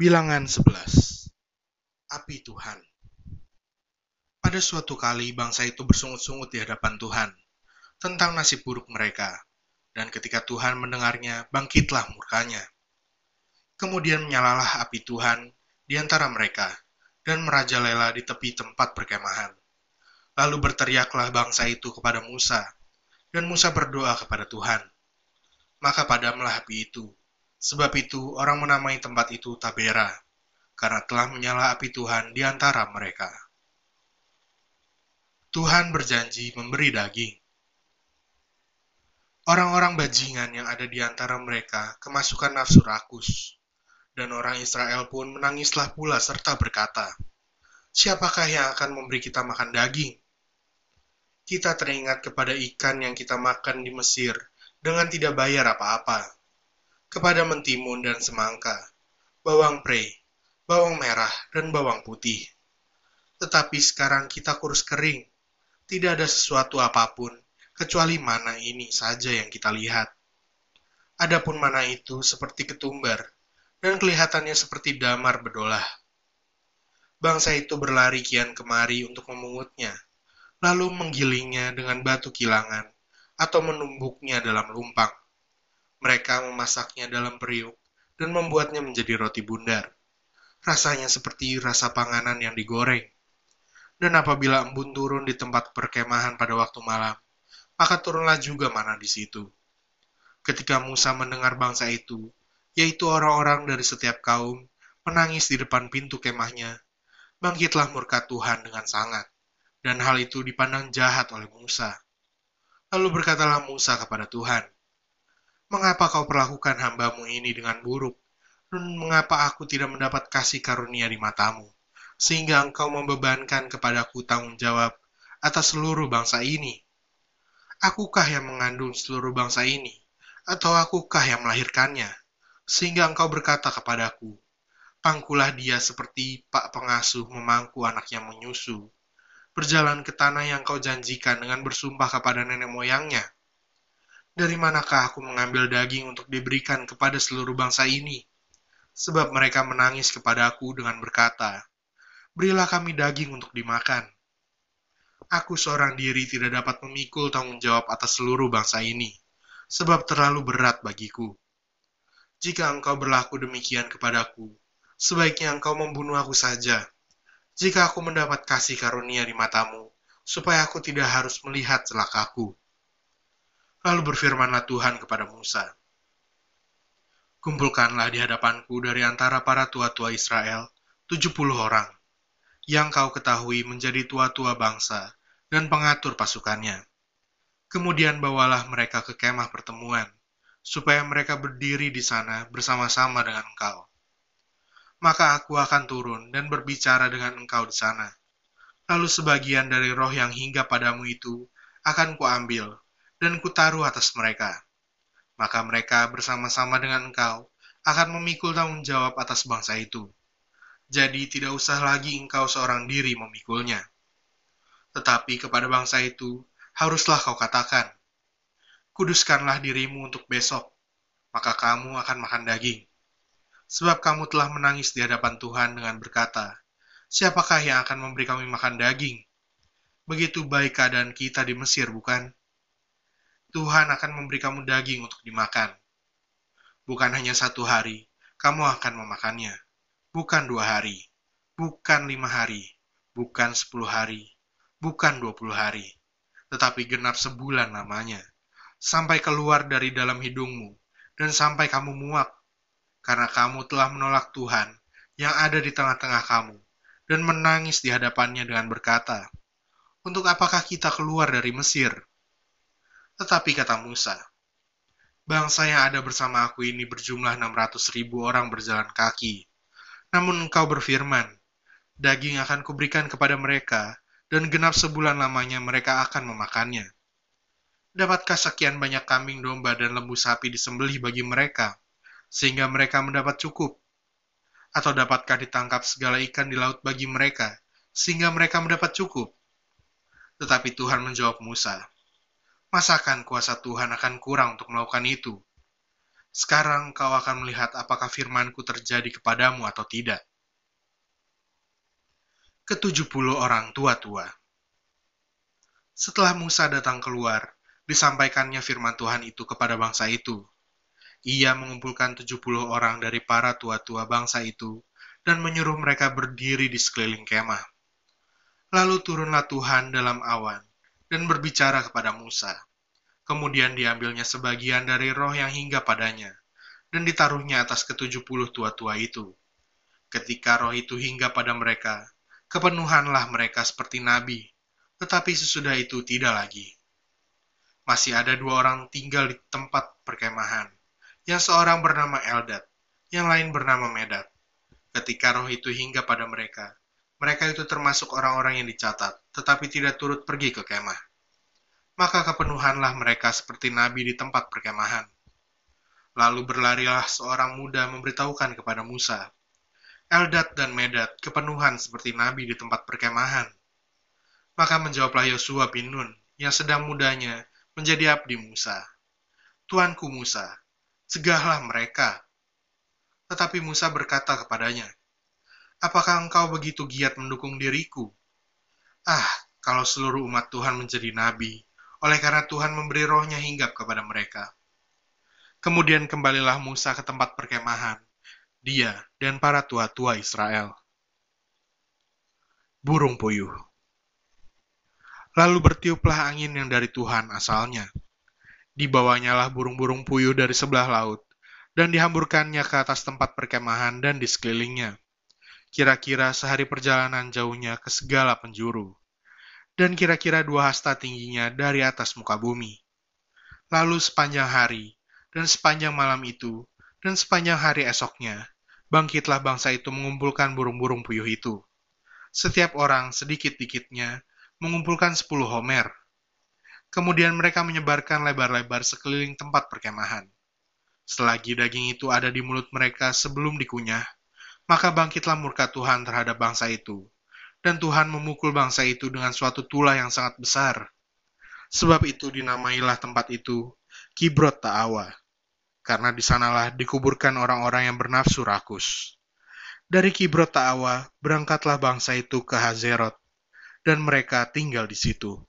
Bilangan 11 Api Tuhan Pada suatu kali bangsa itu bersungut-sungut di hadapan Tuhan tentang nasib buruk mereka, dan ketika Tuhan mendengarnya, bangkitlah murkanya. Kemudian menyalalah api Tuhan di antara mereka, dan merajalela di tepi tempat perkemahan. Lalu berteriaklah bangsa itu kepada Musa, dan Musa berdoa kepada Tuhan. Maka padamlah api itu, Sebab itu orang menamai tempat itu Tabera, karena telah menyala api Tuhan di antara mereka. Tuhan berjanji memberi daging. Orang-orang bajingan yang ada di antara mereka kemasukan nafsu rakus, dan orang Israel pun menangislah pula serta berkata, Siapakah yang akan memberi kita makan daging? Kita teringat kepada ikan yang kita makan di Mesir dengan tidak bayar apa-apa kepada mentimun dan semangka, bawang pre, bawang merah, dan bawang putih. Tetapi sekarang kita kurus kering, tidak ada sesuatu apa pun kecuali mana ini saja yang kita lihat. Adapun mana itu seperti ketumbar, dan kelihatannya seperti damar bedolah. Bangsa itu berlari kian kemari untuk memungutnya, lalu menggilingnya dengan batu kilangan, atau menumbuknya dalam lumpang. Mereka memasaknya dalam periuk dan membuatnya menjadi roti bundar. Rasanya seperti rasa panganan yang digoreng. Dan apabila embun turun di tempat perkemahan pada waktu malam, maka turunlah juga mana di situ. Ketika Musa mendengar bangsa itu, yaitu orang-orang dari setiap kaum, menangis di depan pintu kemahnya, bangkitlah murka Tuhan dengan sangat, dan hal itu dipandang jahat oleh Musa. Lalu berkatalah Musa kepada Tuhan, Mengapa kau perlakukan hambamu ini dengan buruk? Dan mengapa aku tidak mendapat kasih karunia di matamu? Sehingga engkau membebankan kepadaku tanggung jawab atas seluruh bangsa ini. Akukah yang mengandung seluruh bangsa ini? Atau akukah yang melahirkannya? Sehingga engkau berkata kepadaku, Pangkulah dia seperti pak pengasuh memangku anak yang menyusu. Berjalan ke tanah yang kau janjikan dengan bersumpah kepada nenek moyangnya dari manakah aku mengambil daging untuk diberikan kepada seluruh bangsa ini? Sebab mereka menangis kepada aku dengan berkata, Berilah kami daging untuk dimakan. Aku seorang diri tidak dapat memikul tanggung jawab atas seluruh bangsa ini, sebab terlalu berat bagiku. Jika engkau berlaku demikian kepadaku, sebaiknya engkau membunuh aku saja. Jika aku mendapat kasih karunia di matamu, supaya aku tidak harus melihat celakaku. Lalu berfirmanlah Tuhan kepada Musa, Kumpulkanlah di hadapanku dari antara para tua-tua Israel tujuh puluh orang, yang kau ketahui menjadi tua-tua bangsa dan pengatur pasukannya. Kemudian bawalah mereka ke kemah pertemuan, supaya mereka berdiri di sana bersama-sama dengan engkau. Maka aku akan turun dan berbicara dengan engkau di sana. Lalu sebagian dari roh yang hingga padamu itu akan kuambil dan kutaruh atas mereka. Maka mereka bersama-sama dengan engkau akan memikul tanggung jawab atas bangsa itu. Jadi tidak usah lagi engkau seorang diri memikulnya. Tetapi kepada bangsa itu haruslah kau katakan, Kuduskanlah dirimu untuk besok, maka kamu akan makan daging. Sebab kamu telah menangis di hadapan Tuhan dengan berkata, Siapakah yang akan memberi kami makan daging? Begitu baik keadaan kita di Mesir, bukan? Tuhan akan memberi kamu daging untuk dimakan. Bukan hanya satu hari, kamu akan memakannya. Bukan dua hari, bukan lima hari, bukan sepuluh hari, bukan dua puluh hari, tetapi genap sebulan lamanya, sampai keluar dari dalam hidungmu, dan sampai kamu muak, karena kamu telah menolak Tuhan yang ada di tengah-tengah kamu, dan menangis di hadapannya dengan berkata, Untuk apakah kita keluar dari Mesir? Tetapi kata Musa, Bangsa yang ada bersama aku ini berjumlah 600 ribu orang berjalan kaki. Namun engkau berfirman, daging akan kuberikan kepada mereka, dan genap sebulan lamanya mereka akan memakannya. Dapatkah sekian banyak kambing domba dan lembu sapi disembelih bagi mereka, sehingga mereka mendapat cukup? Atau dapatkah ditangkap segala ikan di laut bagi mereka, sehingga mereka mendapat cukup? Tetapi Tuhan menjawab Musa, Masakan kuasa Tuhan akan kurang untuk melakukan itu? Sekarang kau akan melihat apakah firmanku terjadi kepadamu atau tidak. Ketujuh puluh orang tua-tua Setelah Musa datang keluar, disampaikannya firman Tuhan itu kepada bangsa itu. Ia mengumpulkan tujuh puluh orang dari para tua-tua bangsa itu dan menyuruh mereka berdiri di sekeliling kemah. Lalu turunlah Tuhan dalam awan dan berbicara kepada Musa. Kemudian diambilnya sebagian dari roh yang hingga padanya, dan ditaruhnya atas ketujuh puluh tua-tua itu. Ketika roh itu hingga pada mereka, kepenuhanlah mereka seperti nabi, tetapi sesudah itu tidak lagi. Masih ada dua orang tinggal di tempat perkemahan, yang seorang bernama Eldad, yang lain bernama Medad. Ketika roh itu hingga pada mereka, mereka itu termasuk orang-orang yang dicatat, tetapi tidak turut pergi ke kemah maka kepenuhanlah mereka seperti nabi di tempat perkemahan. Lalu berlarilah seorang muda memberitahukan kepada Musa, Eldad dan Medad kepenuhan seperti nabi di tempat perkemahan. Maka menjawablah Yosua bin Nun, yang sedang mudanya menjadi abdi Musa. Tuanku Musa, cegahlah mereka. Tetapi Musa berkata kepadanya, Apakah engkau begitu giat mendukung diriku? Ah, kalau seluruh umat Tuhan menjadi nabi, oleh karena Tuhan memberi rohnya hinggap kepada mereka. Kemudian kembalilah Musa ke tempat perkemahan, dia dan para tua-tua Israel. Burung puyuh Lalu bertiuplah angin yang dari Tuhan asalnya. Dibawanya lah burung-burung puyuh dari sebelah laut, dan dihamburkannya ke atas tempat perkemahan dan di sekelilingnya. Kira-kira sehari perjalanan jauhnya ke segala penjuru dan kira-kira dua hasta tingginya dari atas muka bumi. Lalu sepanjang hari, dan sepanjang malam itu, dan sepanjang hari esoknya, bangkitlah bangsa itu mengumpulkan burung-burung puyuh itu. Setiap orang sedikit-dikitnya mengumpulkan sepuluh homer. Kemudian mereka menyebarkan lebar-lebar sekeliling tempat perkemahan. Selagi daging itu ada di mulut mereka sebelum dikunyah, maka bangkitlah murka Tuhan terhadap bangsa itu, dan Tuhan memukul bangsa itu dengan suatu tulah yang sangat besar. Sebab itu dinamailah tempat itu Kibrot Ta'awa, karena di sanalah dikuburkan orang-orang yang bernafsu rakus. Dari Kibrot Ta'awa berangkatlah bangsa itu ke Hazerot, dan mereka tinggal di situ.